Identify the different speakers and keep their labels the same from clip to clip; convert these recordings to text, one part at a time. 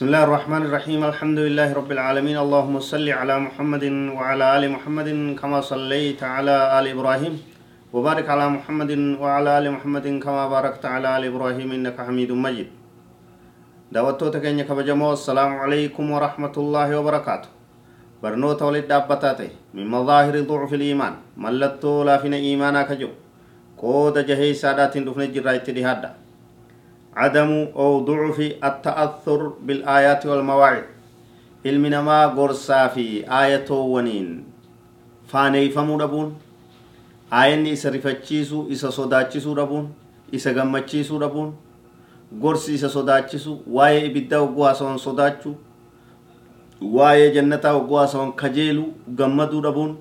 Speaker 1: بسم الله الرحمن الرحيم الحمد لله رب العالمين اللهم صل على محمد وعلى آل محمد كما صليت على آل إبراهيم وبارك على محمد وعلى آل محمد كما باركت على آل إبراهيم إنك حميد مجيد دعوتو تكينيك بجمو السلام عليكم ورحمة الله وبركاته برنوت ولد دابتاتي من مظاهر ضعف الإيمان ملتو لا فينا إيمانا كجو قود جهي سادات دفن جرائت لهذا عدم أو ضعف التأثر بالآيات والمواعظ ilmi namaa gorsaa fi aayatoowwaniin faaneeyfamuu dhabuun aayanni isa rifachiisu isa sodaachisuu dhabuun isa gammachiisuu dhabuun gorsi isa sodaachisu waa'ee ibiddaa hogguu haasawan sodaachuu waa'ee jannataa hogguu haasawan kajeeluu gammaduu dhabuun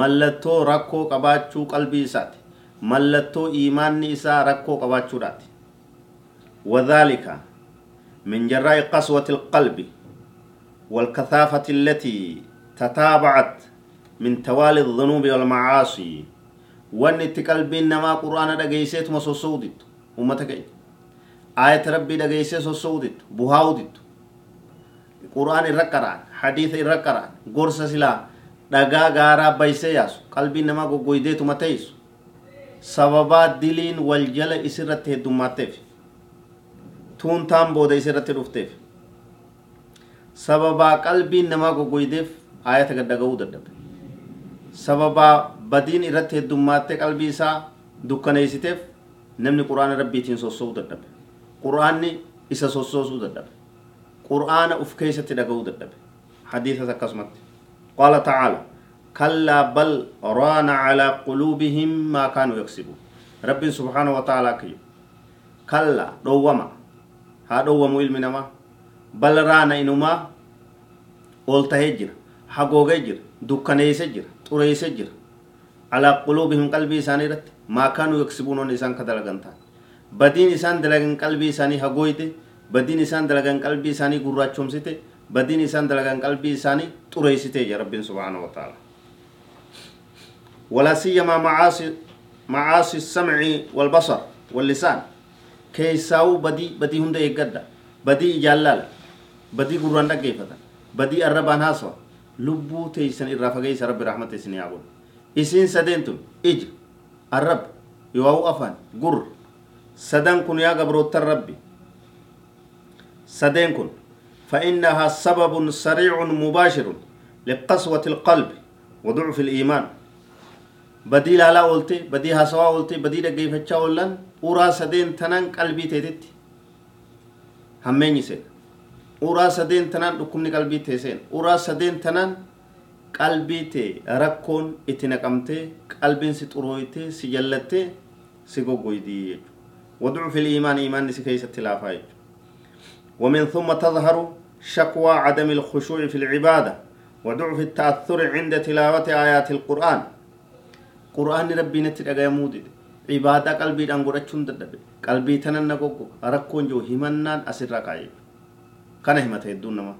Speaker 1: mallattoo rakkoo qabaachuu qalbii isaati Mallattoo iimaanni isaa rakkoo qabaachuudhaati. Wadhaalika min jarraa'i qaswati alqalbi والكثافة التي تتابعت من توالي الذنوب والمعاصي وان قلبي نما قرآن دقيسيت مسوسودت أمتك آية ربي دقيسيت سوسودت بهاودت قرآن الرقران حديث الرقران قرص سلا دقا غارا بيسي ياسو قلبي نما قويديت متيسو sababaa diliin wal jala isirratti heddummaatteef tuuntaan booda isirratti dhufteef sababaa qalbiin namaa goggoydeef aayata gaddaga'uu dadhabe sababaa badiin irratti heddummaattee qalbii isaa dukkaneessiteef namni quraana rabbiitiin sossoo'uu dadhabe quraanni isa sossoosuu dadhabe quraana uf keessatti dhaga'uu dadhabe hadiisas akkasumatti qaala ta'aala كلا بل ران على قلوبهم ما كانوا يكسبون. رب سبحانه وتعالى كي كلا دوما. ها دوما علم نما. بل ران إنما قلت هجر حقوق هجر دكان يسجر. طور يسجر. على قلوبهم قلبي سانيرت ما كانوا يكسبون نسان كدلغنتا. بدين إسان دلغن قلبي ساني حقويته. بدين إسان دلغن قلبي ساني قراتشوم سيته. بدين إسان دلغن قلبي ساني طور يسيته يا رب سبحانه وتعالى. ولا سيما معاصي معاصي السمع والبصر واللسان. كيساو بدي بدي هند يقدا بدي جلال. بدي قرآن دقيفتا بدي الربان هاسوا لبو تيسن الرافقيس رب رحمة سني عبون إسين سدنتم إج. الرب. يواو أفان قر. سدن كن يا قبروت الرب. سدن كن فإنها سبب سريع مباشر لقسوة القلب وضعف الإيمان. Badii ilaalaa oolte badii haasawaa oolte badii dhaggeeffachaa oollan uraa sadeen tanaan qalbii teetetti hammeenyi seena uraa sadeen tanaan dhukkubni qalbii tee seena uraa sadeen tanaan qalbii tee rakkoon itti naqamtee qalbiin si xurooytee si jallattee si goggoydii jechuudha وضعف الإيمان إيمان سكيسة تلافا ومن ثم تظهر شكوى عدم الخشوع في العبادة وضعف التأثر عند تلاوة آيات القرآن quraanni rabbii natti dhagayamuu dide. Ibaadaa qalbiidhaan godhachuun dadhabe. Qalbii tanan na goggo. Rakkoon jiru himannaan asirraa kaa'e kana himata hedduun nama.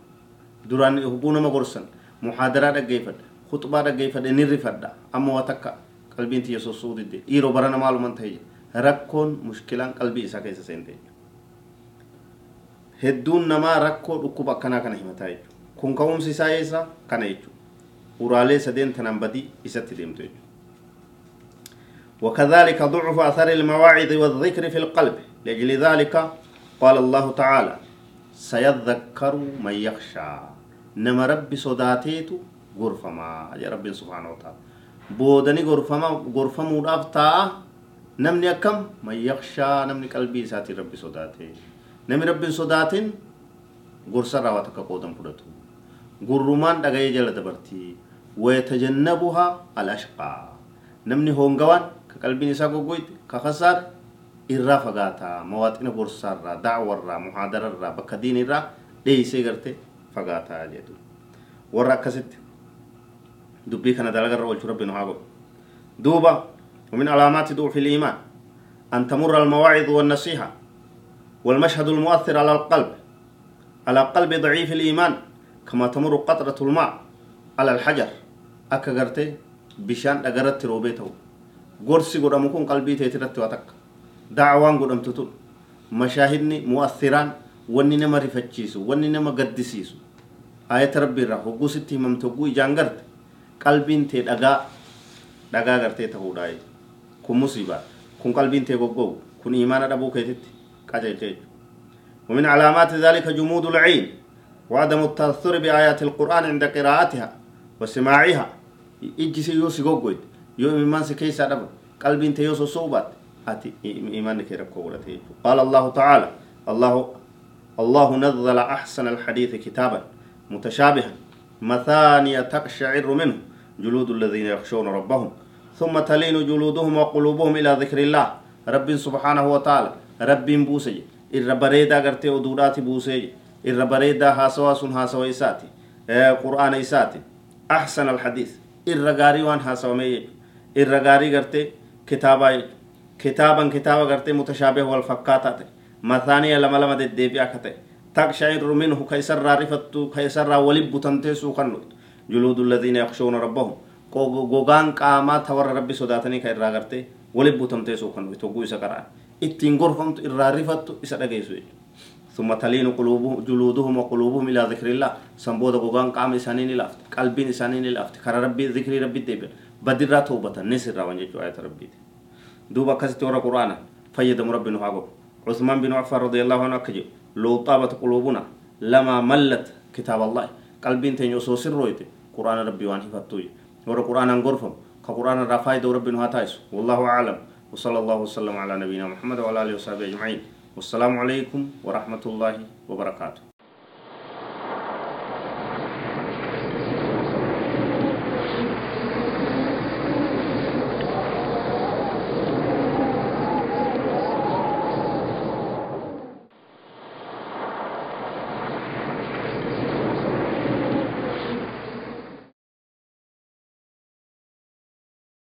Speaker 1: Duraan hubuu nama gorsan. Muhaadaraa dhaggeeffadha. Khuxbaa dhaggeeffadha. Ni rifadha amma waa takka qalbiin tiyya sossuu didde. Dhiiroo barana maaluman ta'e rakkoon mushkilaan qalbii isaa keessa seente hedduun namaa rakkoo dhukkuba akkanaa kana himataa jechuudha kun ka'umsi isaa eessa kana jechuudha uraalee sadeen tanaan badii isatti deemtu jechuudha وكذلك ضعف أثر المواعظ والذكر في القلب. لأجل ذلك قال الله تعالى سيذكر من يخشى. نما ربي صداتيت غرفما. يا رب سبحانه وتعالى. بودني غرفما غرفما ودافتا نمني كم من يخشى. نمني قلبي ساتي ربي صداتي نمي ربي صداتين غرسا راواتك قودم فدتو غرمان دغاي جل دبرتي ويتجنبها الأشقى. نمني هونغوان ka qalbiin isaa goggoyte ka kasaare irraa fagaataa mawaaxina gorsaarraa dacwarraa muhaadararraa bakka diinirraa dheeysee garte fagaataa jedhu warra akkasitti dubbii kana dalagarra oolchu rabbi nu haa godhu duuba ومن علامات ضعف الإيمان أن تمر المواعظ والنصيحة والمشهد المؤثر على القلب على قلب ضعيف الإيمان كما تمر قطرة الماء على الحجر أكا قرتي بشان أقرت روبيته قرسي قرأمكم قلبي تيترت واتك دعوان قرأمتتون مشاهدني مؤثران wanni nama rifachiisu wanni nama gaddisiisu ayata rabbi irraa hogguu sitti himamte hogguu ijaan garte qalbiin tee dhagaa dhagaa gartee ta'uudha kun musiibaa kun qalbiin tee goggogu kun imaana dhabuu keetitti qajeelte ومن علامات ذلك جمود العين وعدم التأثر بآيات القرآن عند قراءتها وسماعها إجسي يوسي قوقوي يو إيمان سكيسا دبا قلبي انت يوسو صوبات أتي إيمانك يركو قال الله تعالى الله الله نزل أحسن الحديث كتابا متشابها مثانية تقشعر منه جلود الذين يخشون ربهم ثم تلين جلودهم وقلوبهم إلى ذكر الله. رب سبحانه وتعالى رب بوسي إر بريدا قرتي ودورات بوسي إر بريدا هاسوا سن هاسوا إساتي قرآن إساتي أحسن الحديث إر غاري وان هاسوا مي إر غاري قرتي كتابا كتابا كتابا قرتي متشابه والفكاتات مثانية لما لما ديبيا كته تقشعر منه كيسر رارفت كيسر ولب تنتسو خنوت جلود الذين يخشون ربهم sodaatanii kan irraa gartee waliin butamtee suukan togguu isa qaraan ittiin gorfamtu irraa rifattu isa dhageessu jechuudha. ثم تلين قلوبهم جلودهم وقلوبهم إلى ذكر الله سنبود غوغان قام إسانين لافت قلبين إسانين لافت كر ربي ذكر ربي ديبل بدر توبة نسر روان جيجو آية ربي. دوبا كسيت ورا قرآن فيد مرب نهاغو عثمان بن عفان رضي الله عنه أكجي لو طابت قلوبنا لما ملت كتاب الله. قلبين تنيو سو سرويت قرآن ربي وان حفتوي ورا قرآن غرفم كقرآن رفايد ربي نهاتايس والله أعلم. وصلى الله وسلم على نبينا محمد وعلى آله وصحبه أجمعين. والسلام عليكم ورحمة الله وبركاته.